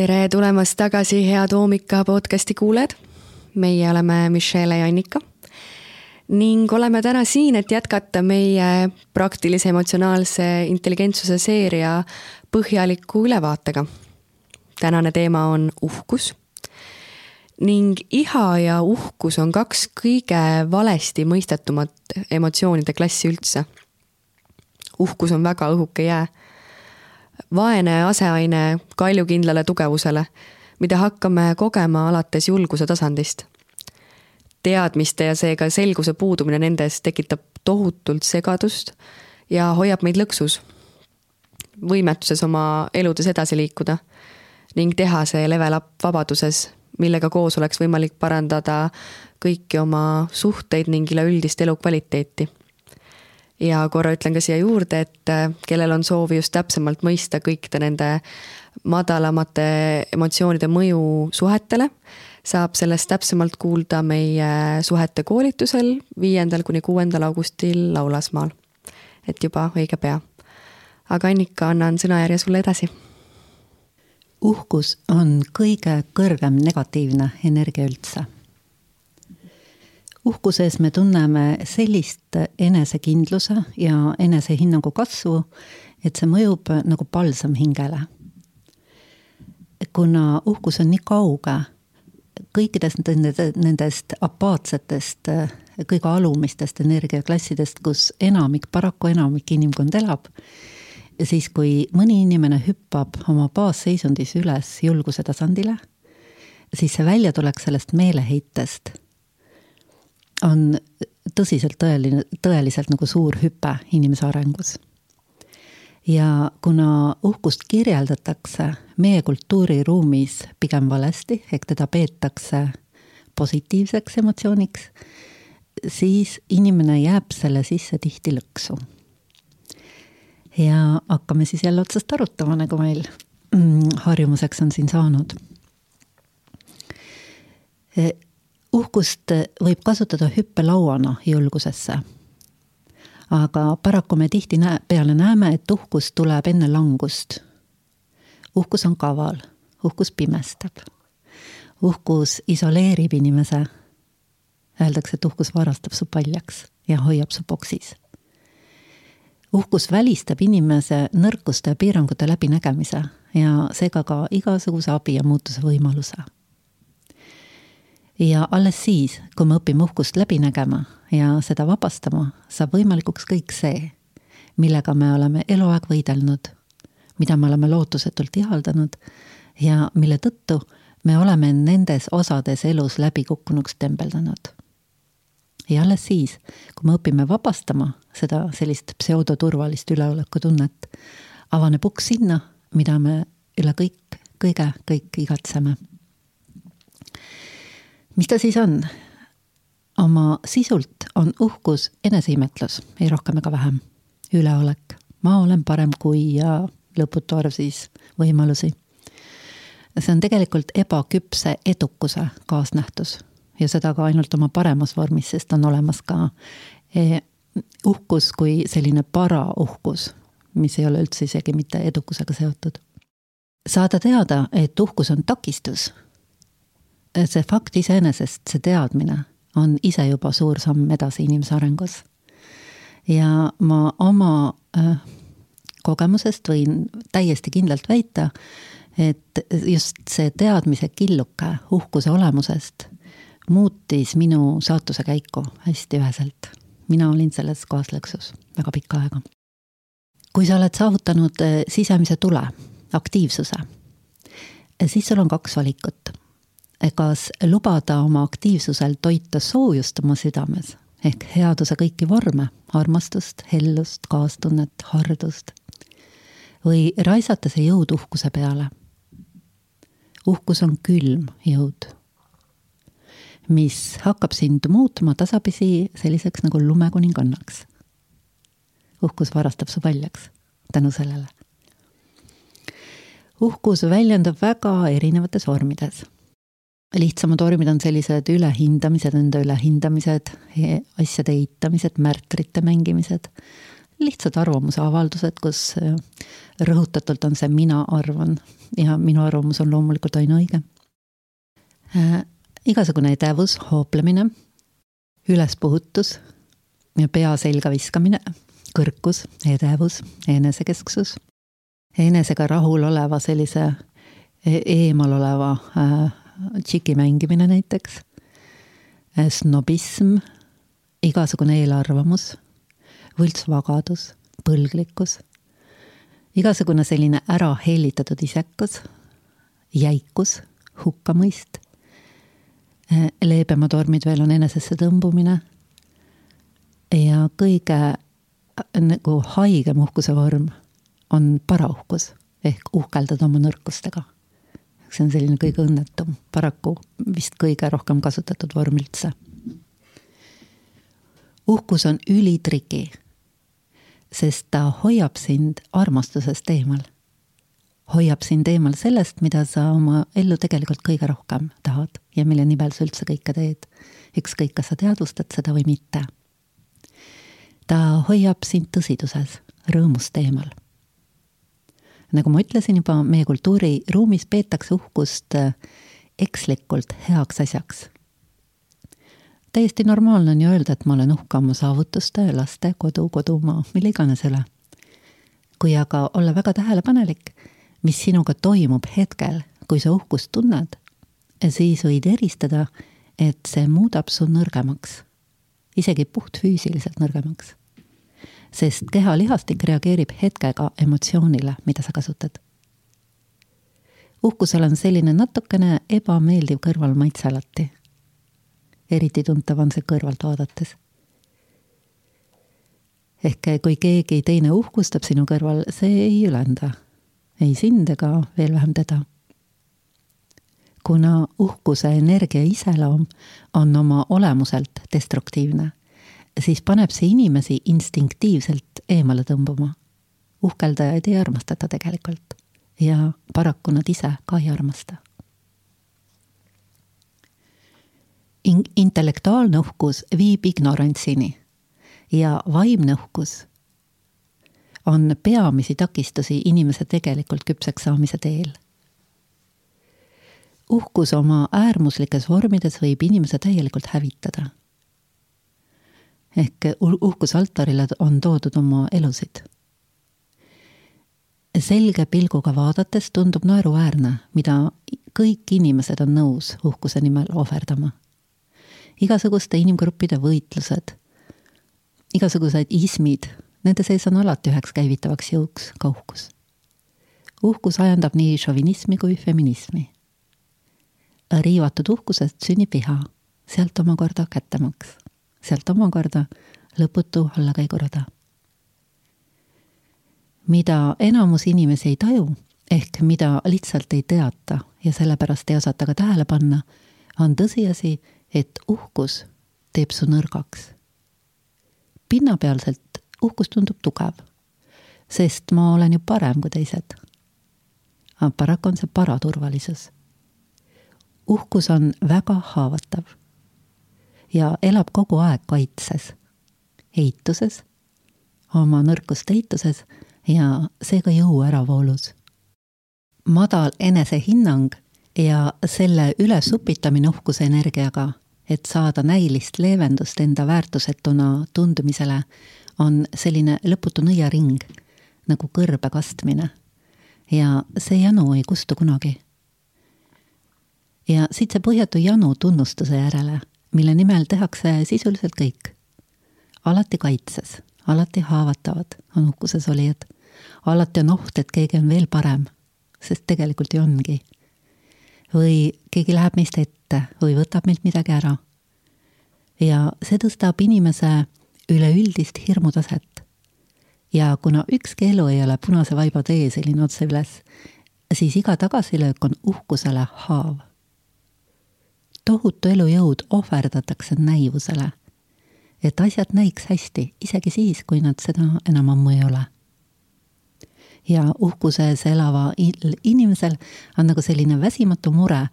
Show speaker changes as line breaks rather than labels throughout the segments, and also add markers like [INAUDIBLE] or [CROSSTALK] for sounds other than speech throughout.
tere tulemast tagasi, head Hoomika podcasti kuulajad. meie oleme Michelle ja Annika ning oleme täna siin, et jätkata meie praktilise emotsionaalse intelligentsuse seeria põhjaliku ülevaatega. tänane teema on uhkus. ning iha ja uhkus on kaks kõige valesti mõistetumat emotsioonide klassi üldse. uhkus on väga õhuke jää vaene aseaine kaljukindlale tugevusele, mida hakkame kogema alates julguse tasandist. teadmiste ja seega selguse puudumine nendes tekitab tohutult segadust ja hoiab meid lõksus, võimetuses oma eludes edasi liikuda ning teha see level up vabaduses, millega koos oleks võimalik parandada kõiki oma suhteid ning üleüldist elukvaliteeti ja korra ütlen ka siia juurde, et äh, kellel on soovi just täpsemalt mõista kõikide nende madalamate emotsioonide mõju suhetele, saab sellest täpsemalt kuulda meie suhete koolitusel viiendal kuni kuuendal augustil Laulasmaal. et juba õige pea. aga Annika, annan sõnajärje sulle edasi.
uhkus on kõige kõrgem negatiivne energia üldse uhkuses me tunneme sellist enesekindluse ja enesehinnangu kasvu, et see mõjub nagu palsam hingele. kuna uhkus on nii kauge kõikidest nendest apaatsetest, kõige alumistest energiaklassidest, kus enamik, paraku enamik inimkond elab, siis kui mõni inimene hüppab oma baasseisundis üles julguse tasandile, siis see väljatulek sellest meeleheitest on tõsiselt tõeline, tõeliselt nagu suur hüpe inimese arengus. ja kuna uhkust kirjeldatakse meie kultuuriruumis pigem valesti, ehk teda peetakse positiivseks emotsiooniks, siis inimene jääb selle sisse tihti lõksu. ja hakkame siis jälle otsast arutama, nagu meil mm, harjumuseks on siin saanud uhkust võib kasutada hüppelauana julgusesse. aga paraku me tihtipeale näeme, et uhkus tuleb enne langust. uhkus on kaval, uhkus pimestab. uhkus isoleerib inimese. Öeldakse, et uhkus varastab su paljaks ja hoiab su boksis. uhkus välistab inimese nõrkuste ja piirangute läbinägemise ja seega ka igasuguse abi ja muutuse võimaluse ja alles siis, kui me õpime uhkust läbi nägema ja seda vabastama, saab võimalikuks kõik see, millega me oleme eluaeg võidelnud, mida me oleme lootusetult ihaldanud ja mille tõttu me oleme nendes osades elus läbikukkunuks tembeldanud. ja alles siis, kui me õpime vabastama seda sellist pseudoturvalist üleolekutunnet, avaneb uks sinna, mida me üle kõik, kõige, kõik igatseme mis ta siis on? oma sisult on uhkus eneseimetlus, ei rohkem ega vähem. üleolek, ma olen parem kui ja lõputu arv siis võimalusi. see on tegelikult ebaküpse edukuse kaasnähtus ja seda ka ainult oma paremas vormis, sest on olemas ka eh, uhkus kui selline parauhkus, mis ei ole üldse isegi mitte edukusega seotud. saada teada, et uhkus on takistus see fakt iseenesest, see teadmine on ise juba suur samm edasi inimese arengus. ja ma oma äh, kogemusest võin täiesti kindlalt väita, et just see teadmise killuke uhkuse olemusest muutis minu saatuse käiku hästi üheselt. mina olin selles kohas lõksus väga pikka aega. kui sa oled saavutanud äh, sisemise tule, aktiivsuse, siis sul on kaks valikut kas lubada oma aktiivsusel toita soojust oma südames ehk headuse kõiki vorme, armastust, hellust, kaastunnet, hardust. või raisata see jõud uhkuse peale. uhkus on külm jõud, mis hakkab sind muutma tasapisi selliseks nagu lumekuningannaks. uhkus varastab su paljaks tänu sellele. uhkus väljendub väga erinevates vormides lihtsamad vormid on sellised ülehindamised, enda ülehindamised, asjade eitamised, märtrite mängimised. lihtsad arvamuse avaldused, kus äh, rõhutatult on see mina arvan ja minu arvamus on loomulikult ainuõige äh,. igasugune edevus, hooplemine, ülespuhutus ja pea selga viskamine, kõrkus, edevus, enesekesksus, enesega rahul oleva sellise e-, eemal oleva äh, tšiki mängimine näiteks, äh, snobism, igasugune eelarvamus, võltsvagadus, põlglikkus, igasugune selline ära hellitatud isekus, jäikus, hukkamõist. Äh, leebemad vormid veel on enesesse tõmbumine. ja kõige äh, nagu haigem uhkuse vorm on parauhkus ehk uhkeldada oma nõrkustega see on selline kõige õnnetum, paraku vist kõige rohkem kasutatud vorm üldse. uhkus on ülitriki, sest ta hoiab sind armastusest eemal. hoiab sind eemal sellest, mida sa oma ellu tegelikult kõige rohkem tahad ja mille nimel sa üldse kõike teed. ükskõik, kas sa teadvustad seda või mitte. ta hoiab sind tõsiduses, rõõmust eemal nagu ma ütlesin juba, meie kultuuriruumis peetakse uhkust äh, ekslikult heaks asjaks. täiesti normaalne on ju öelda, et ma olen uhke oma saavutuste, laste, kodu, kodumaa, mille iganes üle. kui aga olla väga tähelepanelik, mis sinuga toimub hetkel, kui sa uhkust tunned, siis võid eristada, et see muudab su nõrgemaks, isegi puhtfüüsiliselt nõrgemaks sest kehalihastik reageerib hetkega emotsioonile, mida sa kasutad. uhkusel on selline natukene ebameeldiv kõrvalmaitse alati. eriti tuntav on see kõrvalt vaadates. ehk kui keegi teine uhkustab sinu kõrval, see ei ülenda ei sind ega veel vähem teda kuna uhkuse energia iseloom on oma olemuselt destruktiivne siis paneb see inimesi instinktiivselt eemale tõmbuma. uhkeldajaid ei armastata tegelikult ja paraku nad ise ka ei armasta. In-, intellektuaalne uhkus viib ignorantsini ja vaimne uhkus on peamisi takistusi inimese tegelikult küpseks saamise teel. uhkus oma äärmuslikes vormides võib inimese täielikult hävitada ehk uhkusaltarile on toodud oma elusid. selge pilguga vaadates tundub naeruväärne, mida kõik inimesed on nõus uhkuse nimel ohverdama. igasuguste inimgruppide võitlused, igasugused ismid, nende sees on alati üheks käivitavaks jõuks ka uhkus. uhkus ajendab nii šovinismi kui feminismi. riivatud uhkusest sünnib viha, sealt omakorda kättemaks sealt omakorda lõputu allakäigurada. mida enamus inimesi ei taju, ehk mida lihtsalt ei teata ja sellepärast ei osata ka tähele panna, on tõsiasi, et uhkus teeb su nõrgaks. pinnapealselt uhkus tundub tugev, sest ma olen ju parem kui teised. aga paraku on see paraturvalisus. uhkus on väga haavatav ja elab kogu aeg kaitses, eituses, oma nõrkuste eituses ja seega jõu äravoolus. madal enesehinnang ja selle ülesupitamine uhkuse energiaga, et saada näilist leevendust enda väärtusetuna tundumisele, on selline lõputu nõiaring, nagu kõrbe kastmine. ja see janu ei kustu kunagi. ja siit see põhjatu janu tunnustuse järele mille nimel tehakse sisuliselt kõik. alati kaitses, alati haavatavad on uhkuses olijad. alati on oht, et keegi on veel parem, sest tegelikult ju ongi. või keegi läheb meist ette või võtab meilt midagi ära. ja see tõstab inimese üleüldist hirmutaset. ja kuna ükski elu ei ole punase vaiba tee selline otse üles, siis iga tagasilöök on uhkusele haav tohutu elujõud ohverdatakse näivusele. et asjad näiks hästi, isegi siis, kui nad seda enam ammu ei ole. ja uhkuses elava inimesel on nagu selline väsimatu mure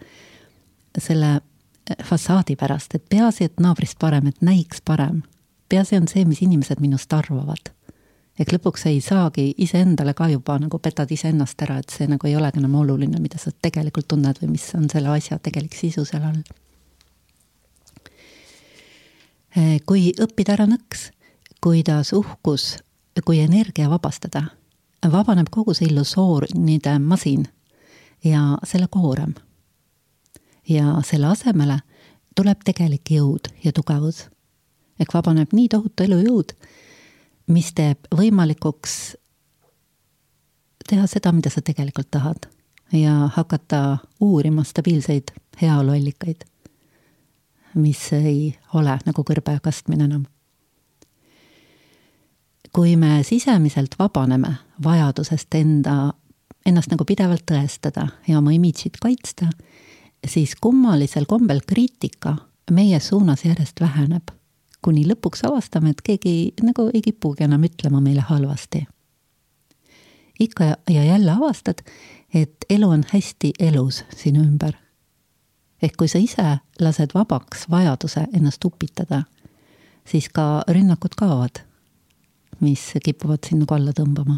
selle eh, fassaadi pärast, et peaasi, et naabrist parem, et näiks parem. peaasi on see, mis inimesed minust arvavad. ehk lõpuks ei saagi iseendale ka juba nagu petad iseennast ära, et see nagu ei olegi enam oluline, mida sa tegelikult tunned või mis on selle asja tegelik sisu seal all. Eh, kui õppida ära nõks, kuidas uhkus kui energia vabastada, vabaneb kogu see illusooride masin ja selle koorem. ja selle asemele tuleb tegelik jõud ja tugevus. ehk vabaneb nii tohutu elujõud, mis teeb võimalikuks teha seda, mida sa tegelikult tahad ja hakata uurima stabiilseid heaoluallikaid, mis ei ole nagu kõrbe kastmine enam kui me sisemiselt vabaneme vajadusest enda, ennast nagu pidevalt tõestada ja oma imidžit kaitsta, siis kummalisel kombel kriitika meie suunas järjest väheneb, kuni lõpuks avastame, et keegi nagu ei kipugi enam ütlema meile halvasti. ikka ja jälle avastad, et elu on hästi elus sinu ümber. Ehk kui sa ise lased vabaks vajaduse ennast upitada, siis ka rünnakud kaovad mis kipuvad sind nagu alla tõmbama.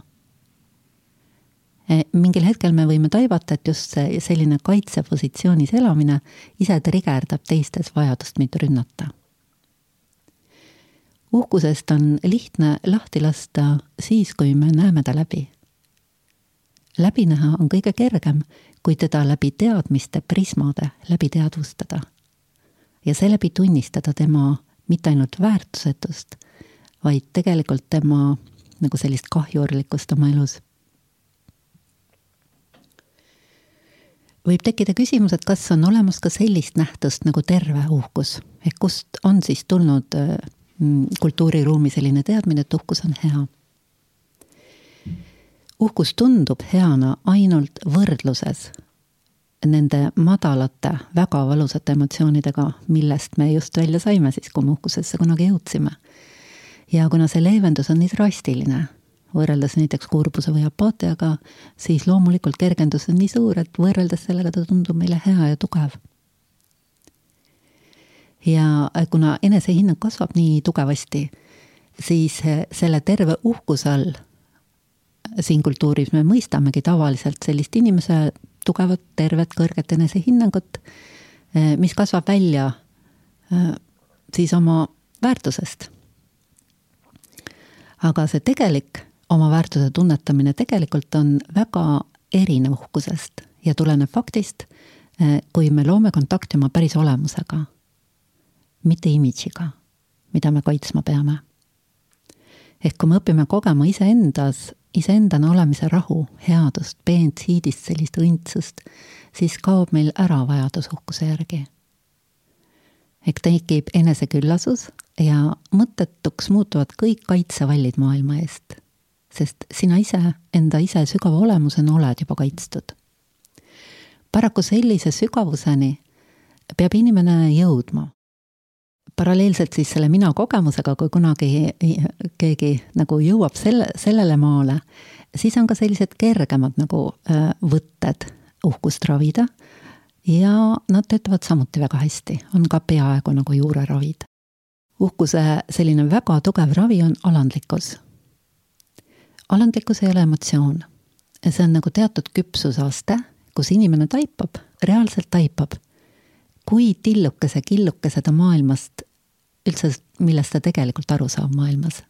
E, mingil hetkel me võime taibata, et just see selline kaitsepositsioonis elamine ise trigerdab teistes vajadust meid rünnata. uhkusest on lihtne lahti lasta siis, kui me näeme ta läbi. läbi näha on kõige kergem, kui teda läbi teadmiste prismade läbi teadvustada ja seeläbi tunnistada tema mitte ainult väärtusetust vaid tegelikult tema nagu sellist kahjurlikkust oma elus. võib tekkida küsimus, et kas on olemas ka sellist nähtust nagu terve uhkus, ehk kust on siis tulnud mm, kultuuriruumi selline teadmine, et uhkus on hea. Uhkus tundub heana ainult võrdluses nende madalate, väga valusate emotsioonidega, millest me just välja saime siis, kui me uhkusesse kunagi jõudsime ja kuna see leevendus on nii drastiline, võrreldes näiteks kurbuse või apaatiaga, siis loomulikult kergendus on nii suur, et võrreldes sellega ta tundub meile hea ja tugev. ja kuna enesehinnang kasvab nii tugevasti, siis selle terve uhkuse all siin kultuuris me mõistamegi tavaliselt sellist inimese tugevat, tervet, kõrget enesehinnangut, mis kasvab välja siis oma väärtusest aga see tegelik oma väärtuse tunnetamine tegelikult on väga erinev uhkusest ja tuleneb faktist, eh, kui me loome kontakti oma päris olemusega, mitte imidžiga, mida me kaitsma peame. ehk kui me õpime kogema iseendas, iseendana olemise rahu, headust, peent siidist, sellist õndsust, siis kaob meil ära vajadus uhkuse järgi. ehk tekib eneseküllasus ja mõttetuks muutuvad kõik kaitsevallid maailma eest, sest sina ise enda ise sügava olemusena oled juba kaitstud. paraku sellise sügavuseni peab inimene jõudma. Paralleelselt siis selle mina kogemusega, kui kunagi keegi nagu jõuab selle, sellele maale, siis on ka sellised kergemad nagu äh, võtted uhkust ravida ja nad töötavad samuti väga hästi, on ka peaaegu nagu juureravid uhkuse selline väga tugev ravi on alandlikkus. alandlikkus ei ole emotsioon. see on nagu teatud küpsusaste, kus inimene taipab, reaalselt taipab, kui tillukese, killukese ta maailmast üldse, millest ta tegelikult aru saab maailmas.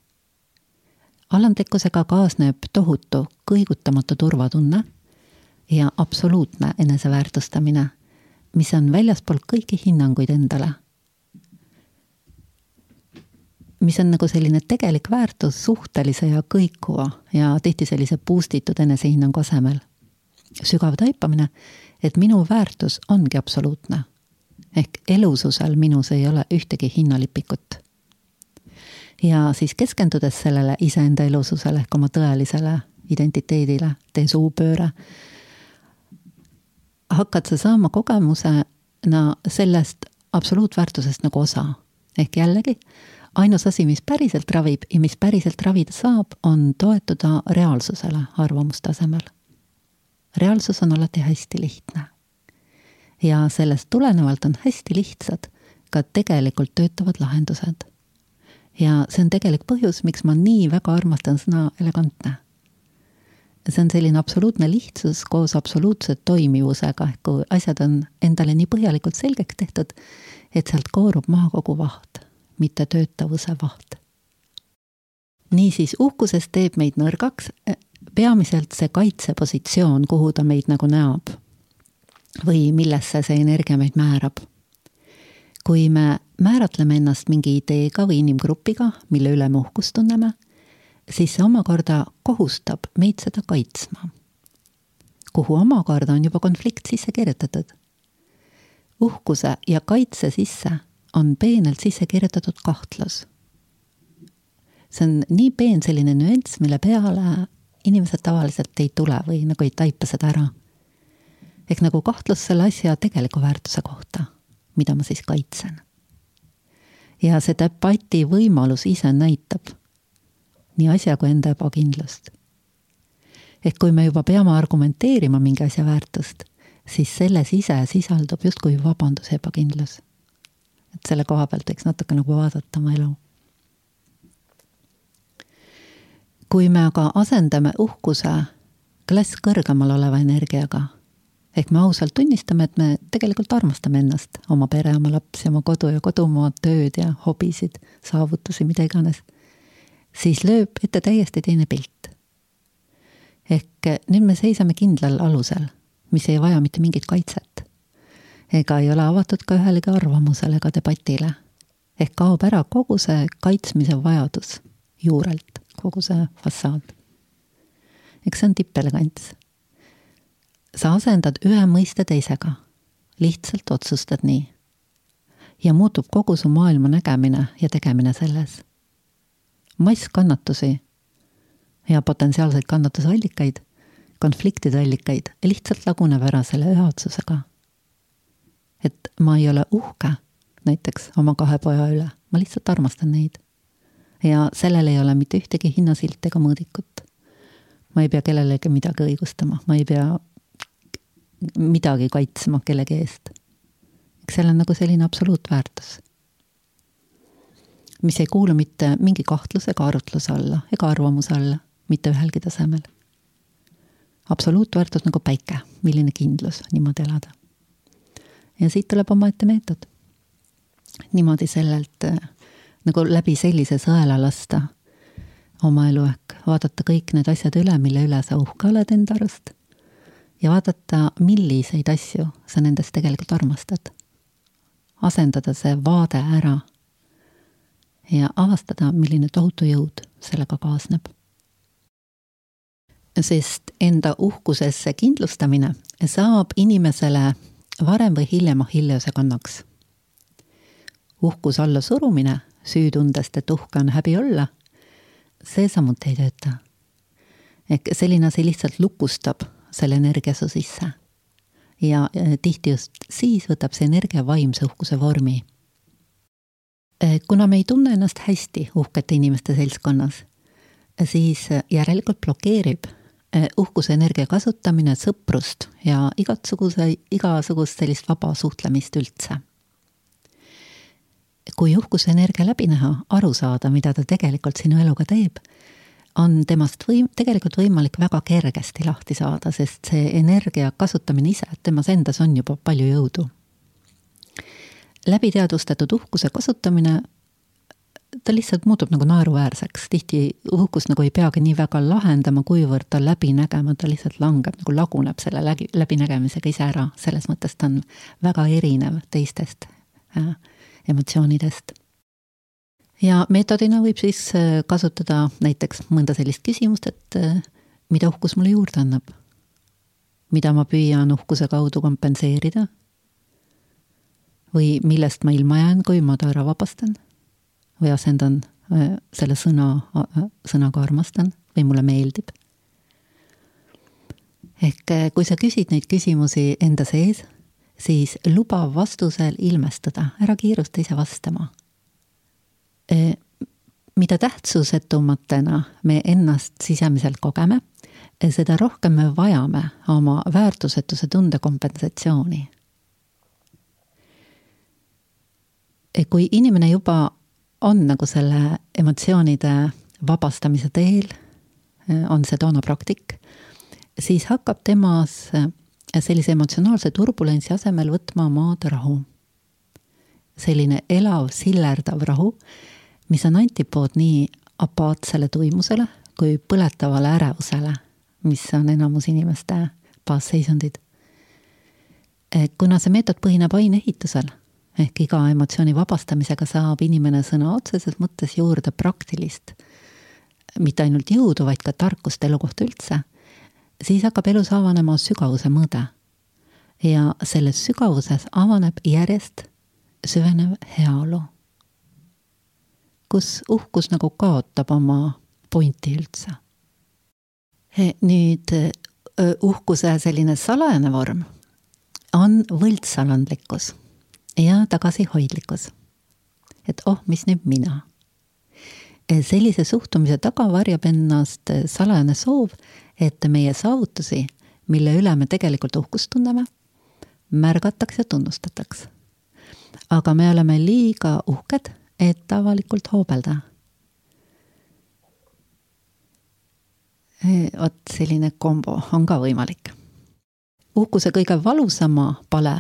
alandlikkusega kaasneb tohutu kõigutamatu turvatunne ja absoluutne eneseväärtustamine, mis on väljaspool kõiki hinnanguid endale mis on nagu selline tegelik väärtus suhtelise ja kõikuva ja tihti sellise boost itud enesehinnangu asemel. sügav taipamine, et minu väärtus ongi absoluutne. Ehk elususel minus ei ole ühtegi hinnalipikut. ja siis keskendudes sellele iseenda elususele ehk oma tõelisele identiteedile, tee suupööre, hakkad sa saama kogemusena sellest absoluutväärtusest nagu osa. ehk jällegi ainus asi, mis päriselt ravib ja mis päriselt ravida saab, on toetuda reaalsusele arvamustasemel. reaalsus on alati hästi lihtne. Ja sellest tulenevalt on hästi lihtsad ka tegelikult töötavad lahendused. ja see on tegelik põhjus, miks ma nii väga armastan sõna elegantne. see on selline absoluutne lihtsus koos absoluutse toimivusega, ehk kui asjad on endale nii põhjalikult selgeks tehtud, et sealt koorub maha kogu vaht, mitte töötavuse vaht. niisiis, uhkusest teeb meid nõrgaks peamiselt see kaitsepositsioon, kuhu ta meid nagu näab või millesse see energia meid määrab. kui me määratleme ennast mingi ideega või inimgrupiga, mille üle me uhkust tunneme, siis see omakorda kohustab meid seda kaitsma. kuhu omakorda on juba konflikt sisse kirjutatud. uhkuse ja kaitse sisse on peenelt sisse kirjutatud kahtlus. see on nii peen selline nüanss, mille peale inimesed tavaliselt ei tule või nagu ei taipa seda ära. Ehk nagu kahtlus selle asja tegeliku väärtuse kohta, mida ma siis kaitsen. ja see debati võimalus ise näitab nii asja kui enda ebakindlust. ehk kui me juba peame argumenteerima mingi asja väärtust, siis selles ise sisaldub justkui vabandus ja ebakindlus. et selle koha pealt võiks natuke nagu vaadata oma elu kui me aga asendame uhkuse klass kõrgemal oleva energiaga, ehk me ausalt tunnistame, et me tegelikult armastame ennast, oma pere, oma lapsi, oma kodu ja kodumaad, tööd ja hobisid, saavutusi, mida iganes, siis lööb ette täiesti teine pilt. ehk nüüd me seisame kindlal alusel, mis ei vaja mitte mingit kaitset. ega ei ole avatud ka ühelegi arvamusele ega debatile. ehk kaob ära kogu see kaitsmise vajadus juurelt kogu see fassaad. eks see on tippelegants. Sa asendad ühe mõiste teisega, lihtsalt otsustad nii. ja muutub kogu su maailma nägemine ja tegemine selles. mass kannatusi ja potentsiaalseid kannatuse allikaid, konfliktide allikaid lihtsalt laguneb ära selle ühe otsusega. et ma ei ole uhke näiteks oma kahe poja üle, ma lihtsalt armastan neid ja sellel ei ole mitte ühtegi hinnasilti ega mõõdikut. ma ei pea kellelegi midagi õigustama, ma ei pea midagi kaitsma kellegi eest. eks seal on nagu selline absoluutväärtus, mis ei kuulu mitte mingi kahtluse ega arutluse alla ega arvamuse alla, mitte ühelgi tasemel. absoluutväärtus nagu päike, milline kindlus niimoodi elada. ja siit tuleb omaette meetod. niimoodi sellelt äh, nagu läbi sellise sõela lasta oma elu ehk vaadata kõik need asjad üle, mille üle sa uhke oled enda arust. Ja vaadata, milliseid asju sa nendest tegelikult armastad. asendada see vaade ära. ja avastada, milline tohutu jõud sellega kaasneb. sest enda uhkusesse kindlustamine saab inimesele varem või hiljem Achilleuse kannaks. uhkus alla surumine süütundest, et uhke on häbi olla, see samuti ei tööta. ehk selline asi lihtsalt lukustab selle energia su sisse. ja tihti just siis võtab see energia vaimse uhkuse vormi. Eh, kuna me ei tunne ennast hästi uhkete inimeste seltskonnas, siis järelikult blokeerib eh, uhkuse energia kasutamine sõprust ja igasuguse, igasugust sellist vaba suhtlemist üldse kui uhkuse energia läbi näha, aru saada, mida ta tegelikult sinu eluga teeb, on temast võim-, tegelikult võimalik väga kergesti lahti saada, sest see energia kasutamine ise temas endas on juba palju jõudu. läbiteadvustatud uhkuse kasutamine, ta lihtsalt muutub nagu naeruväärseks, tihti uhkust nagu ei peagi nii väga lahendama, kuivõrd ta läbi nägema, ta lihtsalt langeb, nagu laguneb selle läbi, läbinägemisega ise ära, selles mõttes ta on väga erinev teistest äh, emotsioonidest. Ja meetodina võib siis äh, kasutada näiteks mõnda sellist küsimust, et äh, mida uhkus mulle juurde annab? mida ma püüan uhkuse kaudu kompenseerida? või millest ma ilma jään, kui ma ta ära vabastan? või asendan äh, selle sõna, sõnaga armastan või mulle meeldib? ehk kui sa küsid neid küsimusi enda sees siis luba vastusel ilmestada, ära kiirusta ise vastama. E, mida tähtsusetumatena me ennast sisemiselt kogeme, e, seda rohkem me vajame oma väärtusetuse tunde kompensatsiooni. E, kui inimene juba on nagu selle emotsioonide vabastamise teel, on see toona praktik, siis hakkab temas sellise emotsionaalse turbulentsi asemel võtma maad rahu. selline elav, sillerdav rahu, mis on antipood nii apaatsele tuimusele kui põletavale ärevusele, mis on enamus inimeste baasseisundid. kuna see meetod põhineb aineehitusel ehk iga emotsiooni vabastamisega saab inimene sõna otseses mõttes juurde praktilist, mitte ainult jõudu, vaid ka tarkust elu kohta üldse, siis hakkab elus avanema sügavuse mõõde. ja selles sügavuses avaneb järjest süvenev heaolu, kus uhkus nagu kaotab oma pointi üldse. nüüd uhkuse selline salajane vorm on võltsalandlikkus ja tagasihoidlikkus. et oh, mis nüüd mina. sellise suhtumise taga varjab ennast salajane soov, et meie saavutusi, mille üle me tegelikult uhkust tunneme, märgataks ja tunnustataks. aga me oleme liiga uhked, et avalikult hoobelda. vot selline kombo on ka võimalik. uhkuse kõige valusama pale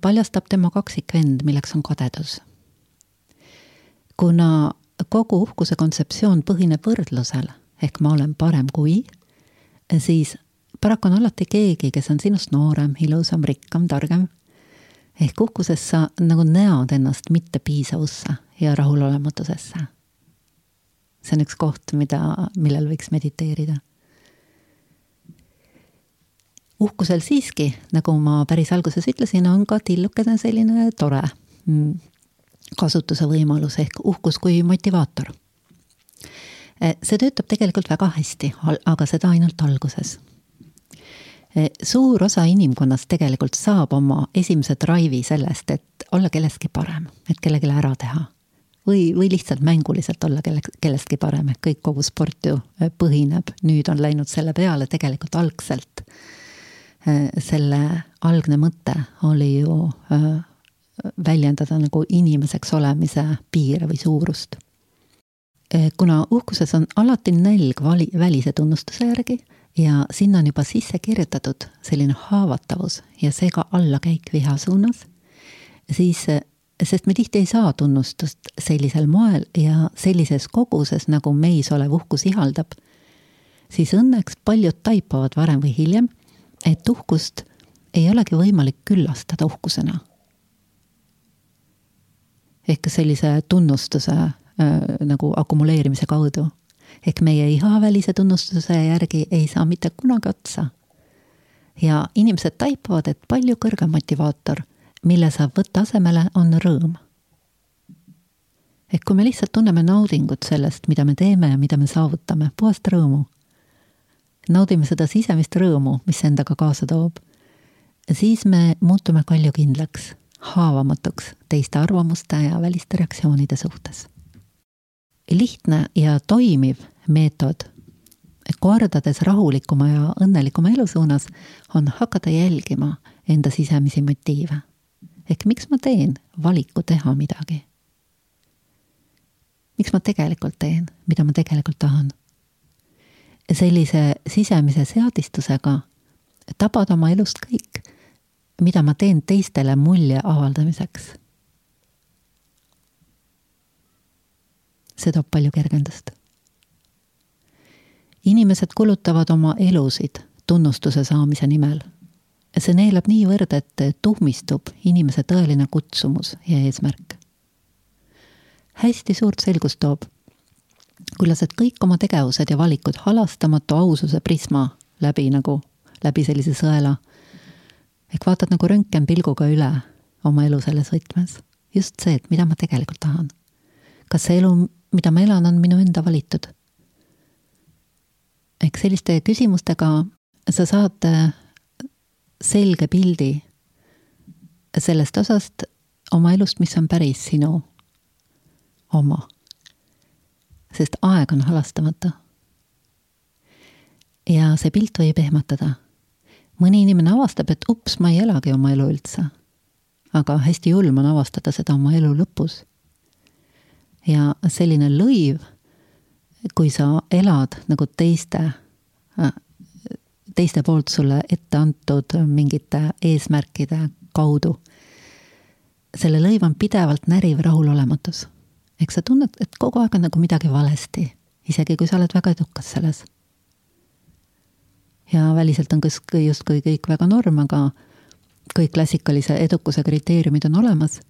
paljastab tema kaksikvend, milleks on kadedus. kuna kogu uhkuse kontseptsioon põhineb võrdlusel ehk ma olen parem kui, siis paraku on alati keegi, kes on sinust noorem, ilusam, rikkam, targem. ehk uhkuses sa nagu näod ennast mittepiisavusse ja rahulolematusesse. see on üks koht, mida, millel võiks mediteerida uhkusel siiski, nagu ma päris alguses ütlesin, on ka tillukene selline tore mm, kasutuse võimalus ehk uhkus kui motivaator. Eh, see töötab tegelikult väga hästi, aga seda ainult alguses. Eh, suur osa inimkonnast tegelikult saab oma esimese drive'i sellest, et olla kellestki parem, et kellelegi ära teha või, või lihtsalt mänguliselt olla kelle, kellestki parem, et kõik, kogu sport ju eh, põhineb, nüüd on läinud selle peale tegelikult algselt Äh, selle algne mõte oli ju äh, väljendada nagu inimeseks olemise piire või suurust. Kuna uhkuses on alati nälg vali, välise tunnustuse järgi ja sinna on juba sisse kirjutatud selline haavatavus ja seega allakäik viha suunas, siis, sest me tihti ei saa tunnustust sellisel moel ja sellises koguses, nagu meis olev uhkus ihaldab, siis õnneks paljud taipavad varem või hiljem et uhkust ei olegi võimalik küllastada uhkusena. ehk sellise tunnustuse äh, nagu akumuleerimise kaudu. ehk meie ihavälise tunnustuse järgi ei saa mitte kunagi otsa. ja inimesed taipavad, et palju kõrgem motivaator, mille saab võtta asemele, on rõõm. ehk kui me lihtsalt tunneme naudingut sellest, mida me teeme ja mida me saavutame, puhast rõõmu naudime seda sisemist rõõmu, mis endaga kaasa toob, siis me muutume kaljukindlaks, haavamatuks teiste arvamuste ja väliste reaktsioonide suhtes. lihtne ja toimiv meetod kordades rahulikuma ja õnnelikuma elu suunas on hakata jälgima enda sisemisi motiive. Ehk miks ma teen valiku teha midagi? miks ma tegelikult teen, mida ma tegelikult tahan? sellise sisemise seadistusega tabad oma elust kõik, mida ma teen teistele mulje avaldamiseks. see toob palju kergendust. inimesed kulutavad oma elusid tunnustuse saamise nimel. See neelab niivõrd, et tuhmistub inimese tõeline kutsumus ja eesmärk. hästi suurt selgust toob kui lased kõik oma tegevused ja valikud halastamatu aususe prisma läbi nagu, läbi sellise sõela. ehk vaatad nagu röntgenpilguga üle oma elu selles võtmes. just see, et mida ma tegelikult tahan. kas see elu, mida ma elan, on minu enda valitud? ehk selliste küsimustega sa saad selge pildi sellest osast oma elust, mis on päris sinu oma sest aeg on halastamatu. ja see pilt võib ehmatada. mõni inimene avastab, et ups, ma ei elagi oma elu üldse. aga hästi julm on avastada seda oma elu lõpus. ja selline lõiv, kui sa elad nagu teiste, teiste poolt sulle ette antud mingite eesmärkide kaudu, selle lõiv on pidevalt näriv rahulolematus. eks sa tunned, et kogu aeg on nagu midagi valesti, isegi kui sa oled väga edukas selles. ja väliselt on justkui kõik väga norm, aga kõik klassikalise edukuse kriteeriumid on olemas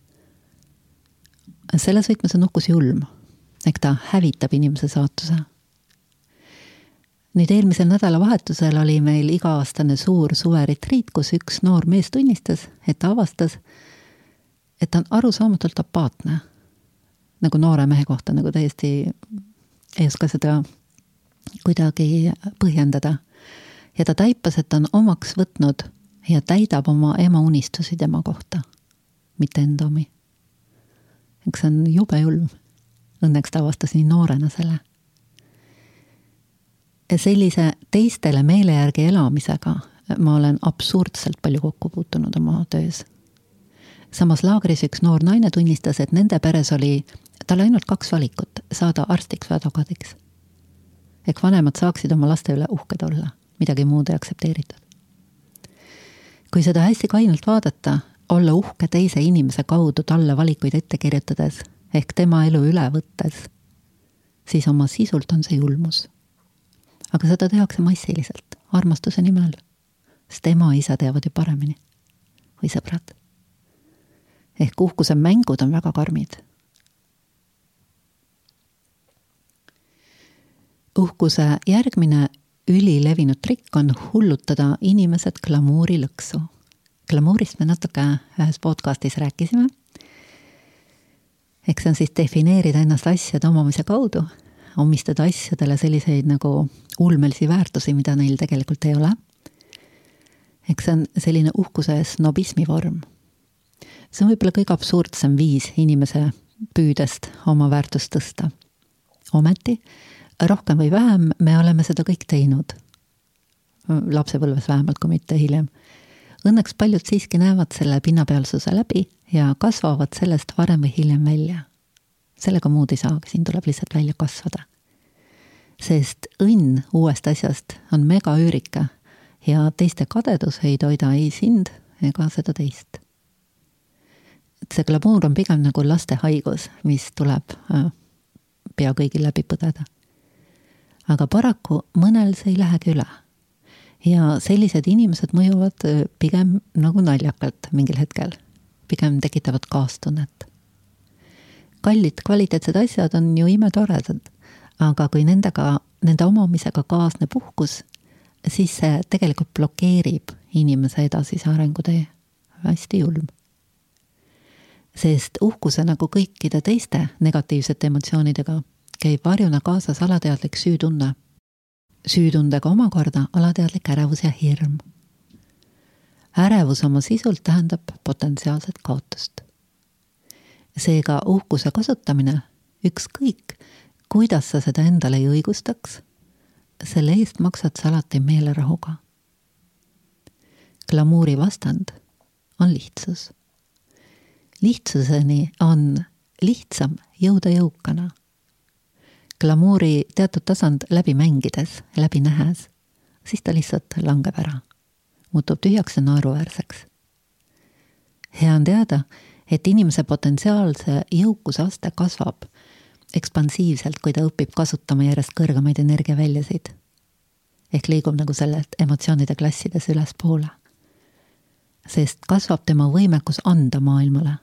selles võtmes on uhkus julm. ehk ta hävitab inimese saatuse. Nüüd eelmisel nädalavahetusel oli meil iga-aastane suur suveretriit, kus üks noor mees tunnistas, et ta avastas, et ta on arusaamatult apaatne. nagu noore mehe kohta nagu täiesti ei oska seda kuidagi põhjendada. ja ta taipas, et ta on omaks võtnud ja täidab oma ema unistusi tema kohta, mitte enda omi eks see on jube julm. Õnneks ta avastas nii noorena selle. Sellise teistele meele järgi elamisega ma olen absurdselt palju kokku puutunud oma töös. samas laagris üks noor naine tunnistas, et nende peres oli tal ainult kaks valikut, saada arstiks või advokaadiks. ehk vanemad saaksid oma laste üle uhked olla, midagi muud ei aktsepteeritud. kui seda hästi kainelt vaadata, olla uhke teise inimese kaudu talle valikuid ette kirjutades ehk tema elu üle võttes, siis oma sisult on see julmus. Aga seda tehakse massiliselt, armastuse nimel, sest ema ja isa teavad ju paremini. või sõbrad. ehk uhkuse mängud on väga karmid. uhkuse järgmine ülilevinud trikk on hullutada inimesed glamuurilõksu glamuurist me natuke ühes podcastis rääkisime. eks see on siis defineerida ennast asjade omamise kaudu, omistada asjadele selliseid nagu ulmelisi väärtusi, mida neil tegelikult ei ole. eks see on selline uhkuse snobismi vorm. see on võib-olla kõige absurdsem viis inimese püüdest oma väärtust tõsta. ometi rohkem või vähem me oleme seda kõik teinud. lapsepõlves vähemalt, kui mitte hiljem Õnneks paljud siiski näevad selle pinnapealsuse läbi ja kasvavad sellest varem või hiljem välja. sellega muud ei saagi, siin tuleb lihtsalt välja kasvada. Sest õnn uuest asjast on megaüürike ja teiste kadedus ei toida ei sind ega seda teist. et see glamuur on pigem nagu laste haigus, mis tuleb äh, pea kõigil läbi põdeda. aga paraku mõnel see ei lähegi üle ja sellised inimesed mõjuvad äh, pigem nagu naljakalt mingil hetkel, pigem tekitavad kaastunnet. kallid kvaliteetsed asjad on ju imetoredad, aga kui nendega, nende omamisega kaasneb uhkus, siis see tegelikult blokeerib inimese edasise arengutee. hästi julm. sest uhkuse nagu kõikide teiste negatiivsete emotsioonidega käib varjuna kaasas alateadlik süütunne süütundega omakorda alateadlik ärevus ja hirm. ärevus oma sisult tähendab potentsiaalset kaotust. seega uhkuse kasutamine, ükskõik, kuidas sa seda endale ei õigustaks, selle eest maksad sa alati meelerahuga. glamuuri vastand on lihtsus. lihtsuseni on lihtsam jõuda jõukana glamuuri teatud tasand läbi mängides, läbi nähes, siis ta lihtsalt langeb ära, muutub tühjaks ja naeruväärseks. hea on teada, et inimese potentsiaalse jõukuse aste kasvab ekspansiivselt, kui ta õpib kasutama järjest kõrgemaid energiaväljasid. ehk liigub nagu sellelt emotsioonide klassides ülespoole. sest kasvab tema võimekus anda maailmale.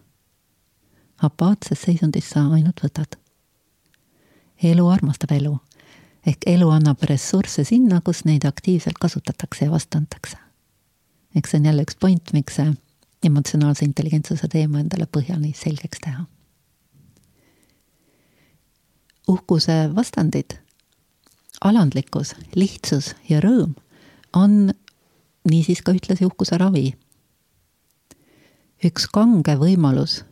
apaatses seisundis sa ainult võtad elu armastab elu. ehk elu annab ressursse sinna, kus neid aktiivselt kasutatakse ja vastu antakse. eks see on jälle üks point, miks see emotsionaalse intelligentsuse teema endale põhjani selgeks teha. Uhkuse vastandid, alandlikkus, lihtsus ja rõõm on niisiis ka ühtlasi uhkuse ravi. üks kange võimalus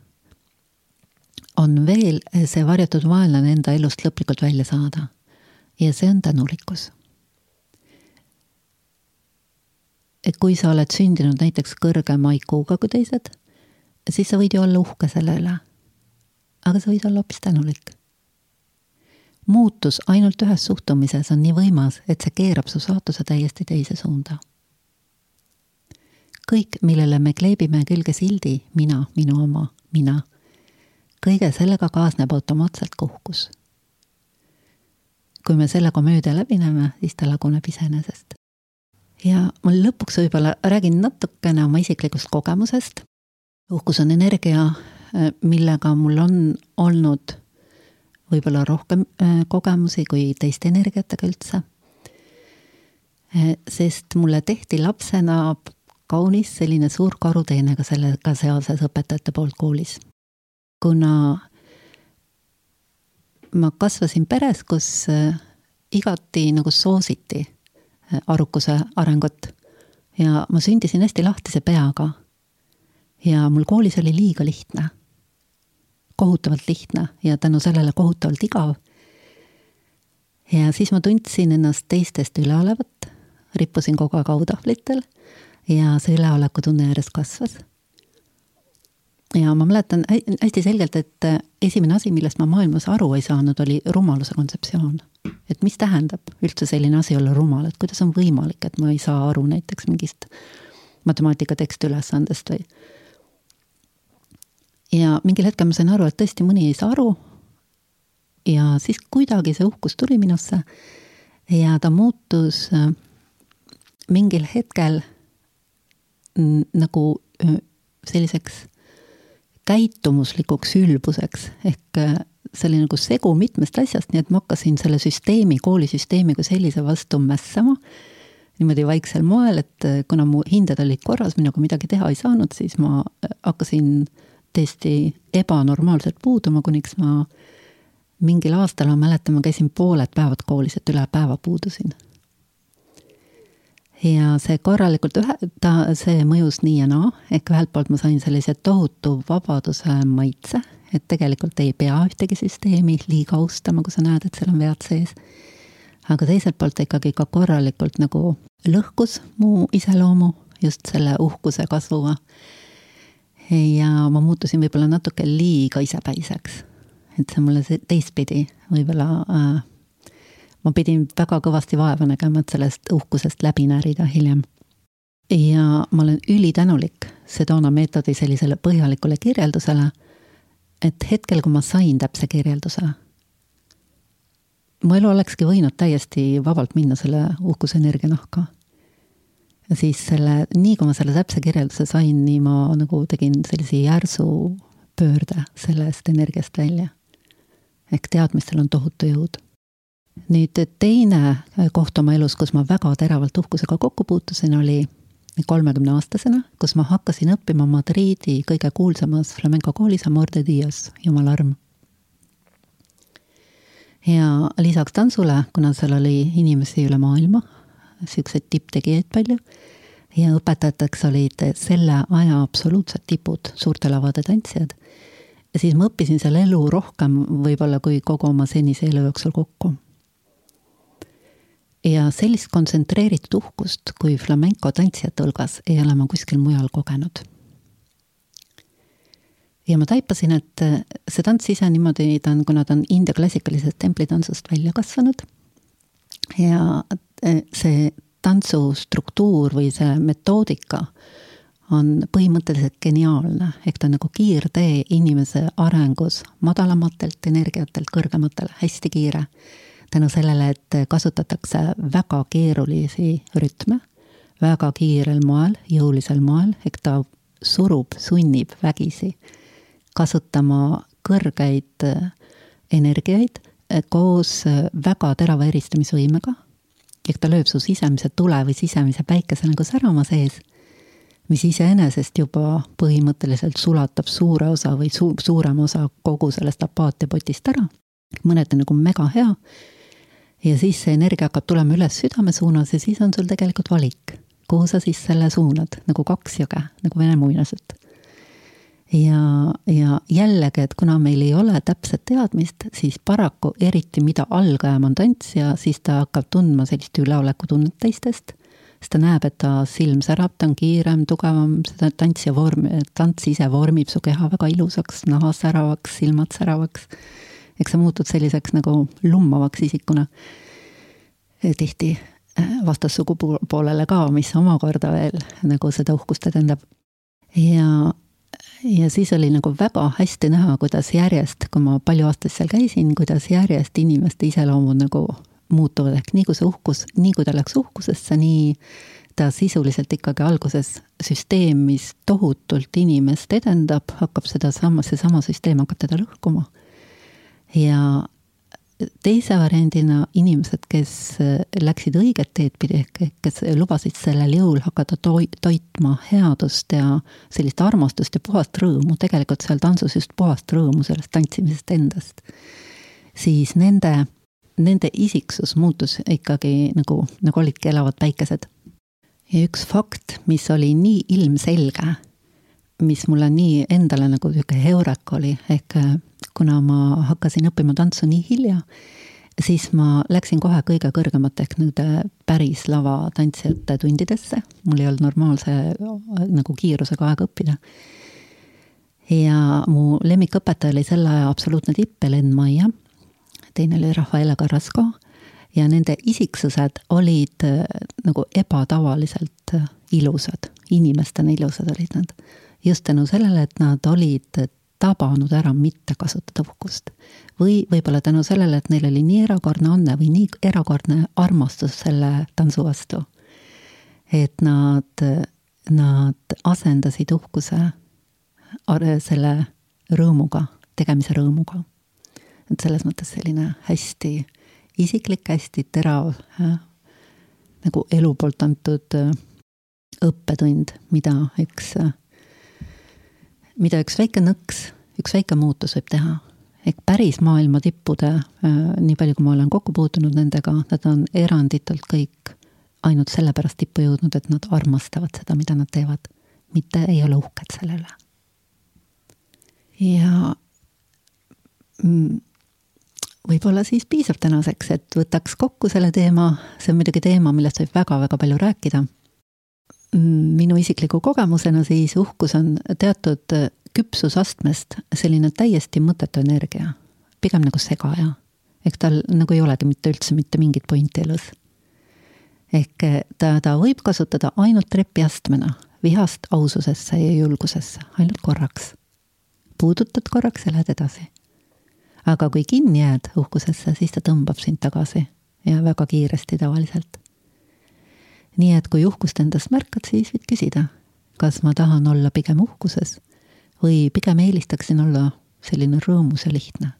on veel see varjatud vaenlane enda elust lõplikult välja saada. ja see on tänulikkus. et kui sa oled sündinud näiteks kõrgema IQ-ga kui teised, siis sa võid ju olla uhke selle üle. aga sa võid olla hoopis tänulik, muutus ainult ühes suhtumises on nii võimas, et see keerab su saatuse täiesti teise suunda. kõik, millele me kleebime külge sildi mina, minu oma, mina, kõige sellega kaasneb automaatselt kuhkus. kui me selle komöödia läbi näeme, siis ta laguneb iseenesest. ja ma lõpuks võib-olla räägin natukene oma isiklikust kogemusest. uhkus on energia, millega mul on olnud võib-olla rohkem äh, kogemusi kui teiste energiatega üldse. Äh, sest mulle tehti lapsena kaunis selline suur karuteene ka sellega seoses õpetajate poolt koolis. kuna ma kasvasin peres, kus äh, igati nagu soositi arukuse arengut ja ma sündisin hästi lahtise peaga. ja mul koolis oli liiga lihtne kohutavalt lihtne ja tänu sellele kohutavalt igav. ja siis ma tundsin ennast teistest üleolevat, rippusin kogu aeg autahvlitel ja see üleoleku tunne järjest kasvas. ja ma mäletan hästi selgelt, et esimene asi, millest ma maailmas aru ei saanud, oli rumaluse kontseptsioon. et mis tähendab üldse selline asi olla rumal, et kuidas on võimalik, et ma ei saa aru näiteks mingist matemaatika tekstiülesandest või ja mingil hetkel ma sain aru, et tõesti mõni ei saa aru. ja siis kuidagi see uhkus tuli minusse ja ta muutus äh, mingil hetkel nagu äh, selliseks käitumuslikuks ülbuseks ehk äh, see oli nagu segu mitmest asjast, nii et ma hakkasin selle süsteemi, koolisüsteemi kui sellise vastu mässama niimoodi vaiksel moel, et kuna mu hinded olid korras, minuga midagi teha ei saanud, siis ma hakkasin äh, täiesti ebanormaalselt puuduma, kuniks ma mingil aastal, ma mäletan, ma käisin pooled päevad koolis, et üle päeva puudusin. ja see korralikult ühe, ta, see mõjus nii ja naa, ehk ühelt poolt ma sain sellise tohutu vabaduse maitse, et tegelikult ei pea ühtegi süsteemi liiga austama, kui sa näed, et seal on vead sees. aga teiselt poolt ta ikkagi ka korralikult nagu lõhkus mu iseloomu just selle uhkuse kasvuga ja ma muutusin võib-olla natuke liiga isepäiseks. et see mulle see teistpidi võib-olla äh, ma pidin väga kõvasti vaeva nägema, et sellest uhkusest läbi närida hiljem. ja ma olen ülitänulik Sedona meetodi sellisele põhjalikule kirjeldusele, et hetkel, kui ma sain täpse kirjelduse, mu elu olekski võinud täiesti vabalt minna selle uhkusenergia nahka siis selle, nii kui ma selle täpse kirjelduse sain, nii ma nagu tegin sellise järsu pöörde sellest energiast välja. ehk teadmistel on tohutu jõud. nüüd teine koht oma elus, kus ma väga teravalt uhkusega kokku puutusin, oli kolmekümneaastasena, kus ma hakkasin õppima Madriidi kõige kuulsamas flamenco koolis Amor de Dios, Jumala arm. ja lisaks tantsule, kuna seal oli inimesi üle maailma, siukseid tipptegijaid palju. ja õpetajateks olid selle aja absoluutsed tipud, suurte lavade tantsijad. ja siis ma õppisin seal elu rohkem võib-olla kui kogu oma senise elu jooksul kokku. ja sellist kontsentreeritud uhkust kui flamenco tantsijate hulgas ei ole ma kuskil mujal kogenud ja ma taipasin, et see tants ise niimoodi, ta on, kuna ta on India klassikalisest templitantsust välja kasvanud ja see tantsu struktuur või see metoodika on põhimõtteliselt geniaalne, ehk ta on nagu kiirtee inimese arengus madalamatelt energiatelt kõrgematele, hästi kiire. tänu sellele, et kasutatakse väga keerulisi rütme väga kiirel moel, jõulisel moel, ehk ta surub, sunnib vägisi kasutama kõrgeid energiaid koos väga terava eristamisvõimega ehk ta lööb su sisemise tule või sisemise päikese nagu särama sees, mis iseenesest juba põhimõtteliselt sulatab suure osa või su-, suurema osa kogu sellest apaatiapotist ära. mõneti nagu mega hea. ja siis see energia hakkab tulema üles südame suunas ja siis on sul tegelikult valik, kuhu sa siis selle suunad, nagu kaks jõge, nagu vene muinasjutt ja, ja jällegi, et kuna meil ei ole täpset teadmist, siis paraku eriti mida algajam on tantsija, siis ta hakkab tundma sellist üleolekutunnet teistest, sest ta näeb, et ta silm särab, ta on kiirem, tugevam, seda tantsija vorm, tants ise vormib su keha väga ilusaks, naha säravaks, silmad säravaks. eks sa muutud selliseks nagu lummavaks isikuna. tihti vastassugupoolele ka, mis omakorda veel nagu seda uhkust edendab. ja, ja siis oli nagu väga hästi näha, kuidas järjest, kui ma palju aastaid seal käisin, kuidas järjest inimeste iseloomud nagu muutuvad, ehk nii kui see uhkus, nii kui ta läks uhkusesse, nii ta sisuliselt ikkagi alguses süsteem, mis tohutult inimest edendab, hakkab sedasama, seesama süsteem hakkab teda lõhkuma. ja teise variandina inimesed, kes läksid õiget teed pidi, ehk kes lubasid sellel jõul hakata toi-, toitma headust ja sellist armastust ja puhast rõõmu, tegelikult seal tantsus just puhast rõõmu sellest tantsimisest endast, siis nende nende isiksus muutus ikkagi nagu, nagu olidki elavad päikesed. ja üks fakt, mis oli nii ilmselge, mis mulle nii endale nagu niisugune heurek oli, ehk äh, kuna ma hakkasin õppima tantsu nii hilja, siis ma läksin kohe kõige kõrgemate ehk nende päris lavatantsijate tundidesse, mul ei olnud normaalse äh, nagu kiirusega aega õppida. ja mu lemmikõpetaja oli selle aja absoluutne tipp, Helen Maia teine oli Rafaela Carrasco ja nende isiksused olid äh, nagu ebatavaliselt äh, ilusad, inimestena ilusad olid nad. just tänu sellele, et nad olid tabanud ära mitte kasutada uhkust. või võib-olla tänu sellele, et neil oli nii erakordne anne või nii erakordne armastus selle tantsu vastu. et nad, nad asendasid uhkuse selle rõõmuga, tegemise rõõmuga et selles mõttes selline hästi isiklik, hästi terav äh, nagu elu poolt antud äh, õppetund, mida üks äh,, mida üks väike nõks, üks väike muutus võib teha. ehk päris maailma tippude nii palju, kui ma olen kokku puutunud nendega, nad on eranditult kõik ainult sellepärast tippu jõudnud, et nad armastavad seda, mida nad teevad, mitte ei ole uhked selle üle. ja mm, võib-olla siis piisab tänaseks, et võtaks kokku selle teema, see on muidugi teema, millest võib väga-väga palju rääkida. Minu isikliku kogemusena siis uhkus on teatud küpsusastmest selline täiesti mõttetu energia, pigem nagu segaja. ehk tal nagu ei olegi mitte üldse mitte mingit pointi elus. ehk ta, ta võib kasutada ainult trepiastmena vihast aususesse ja julgusesse, ainult korraks. puudutad korraks ja lähed edasi aga kui kinni jääd uhkusesse, siis ta tõmbab sind tagasi ja väga kiiresti tavaliselt. Nii et kui uhkust endast märkad, siis võid küsida, kas ma tahan olla pigem uhkuses või pigem eelistaksin olla selline rõõmus ja lihtne,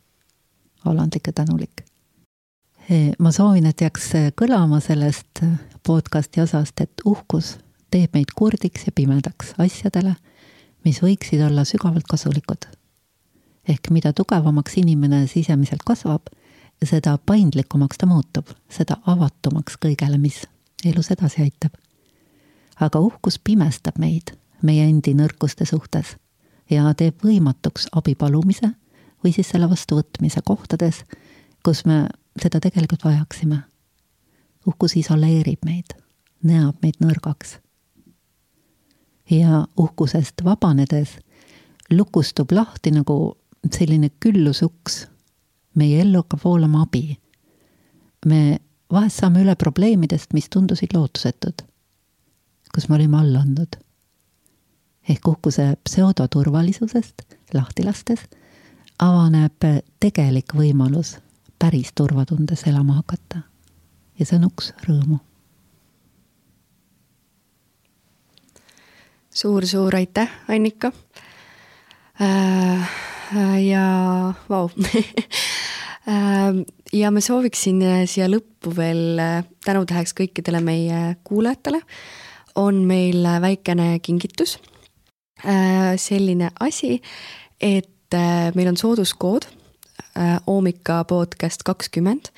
alandlik ja tänulik. ma soovin, et jääks kõlama sellest podcasti osast, et uhkus teeb meid kurdiks ja pimedaks asjadele, mis võiksid olla sügavalt kasulikud ehk mida tugevamaks inimene sisemiselt kasvab, seda paindlikumaks ta muutub, seda avatumaks kõigele, mis elus edasi aitab. aga uhkus pimestab meid meie endi nõrkuste suhtes ja teeb võimatuks abi palumise või siis selle vastuvõtmise kohtades, kus me seda tegelikult vajaksime. uhkus isoleerib meid, näeb meid nõrgaks. ja uhkusest vabanedes lukustub lahti nagu selline küllusuks, meie ellu hakkab voolama abi. me vahest saame üle probleemidest, mis tundusid lootusetud, kus me olime alla andnud. ehk uhkuse pseudoturvalisusest lahti lastes avaneb tegelik võimalus päris turvatundes elama hakata. ja see on uks rõõmu
suur-suur aitäh, Annika äh,. Ja vau [LAUGHS] ja ma sooviksin äh, siia lõppu veel äh, tänutäheks kõikidele meie kuulajatele. on meil väikene kingitus. selline asi, et meil on sooduskood Oomika podcast kakskümmend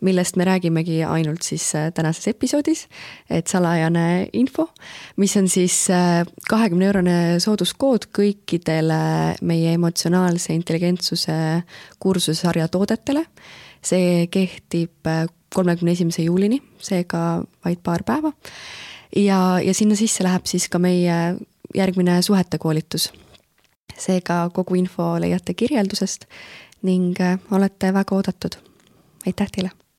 millest me räägimegi ainult siis äh, tänases episoodis, et salajane info, mis on siis äh, kahekümne eurone sooduskood kõikidele meie emotsionaalse intelligentsuse kursusesarja toodetele. see kehtib äh, kolmekümne esimese juulini, seega vaid paar päeva. ja, ja sinna sisse läheb siis ka meie järgmine suhete koolitus. seega kogu info leiate kirjeldusest ning olete väga oodatud. aitäh teile!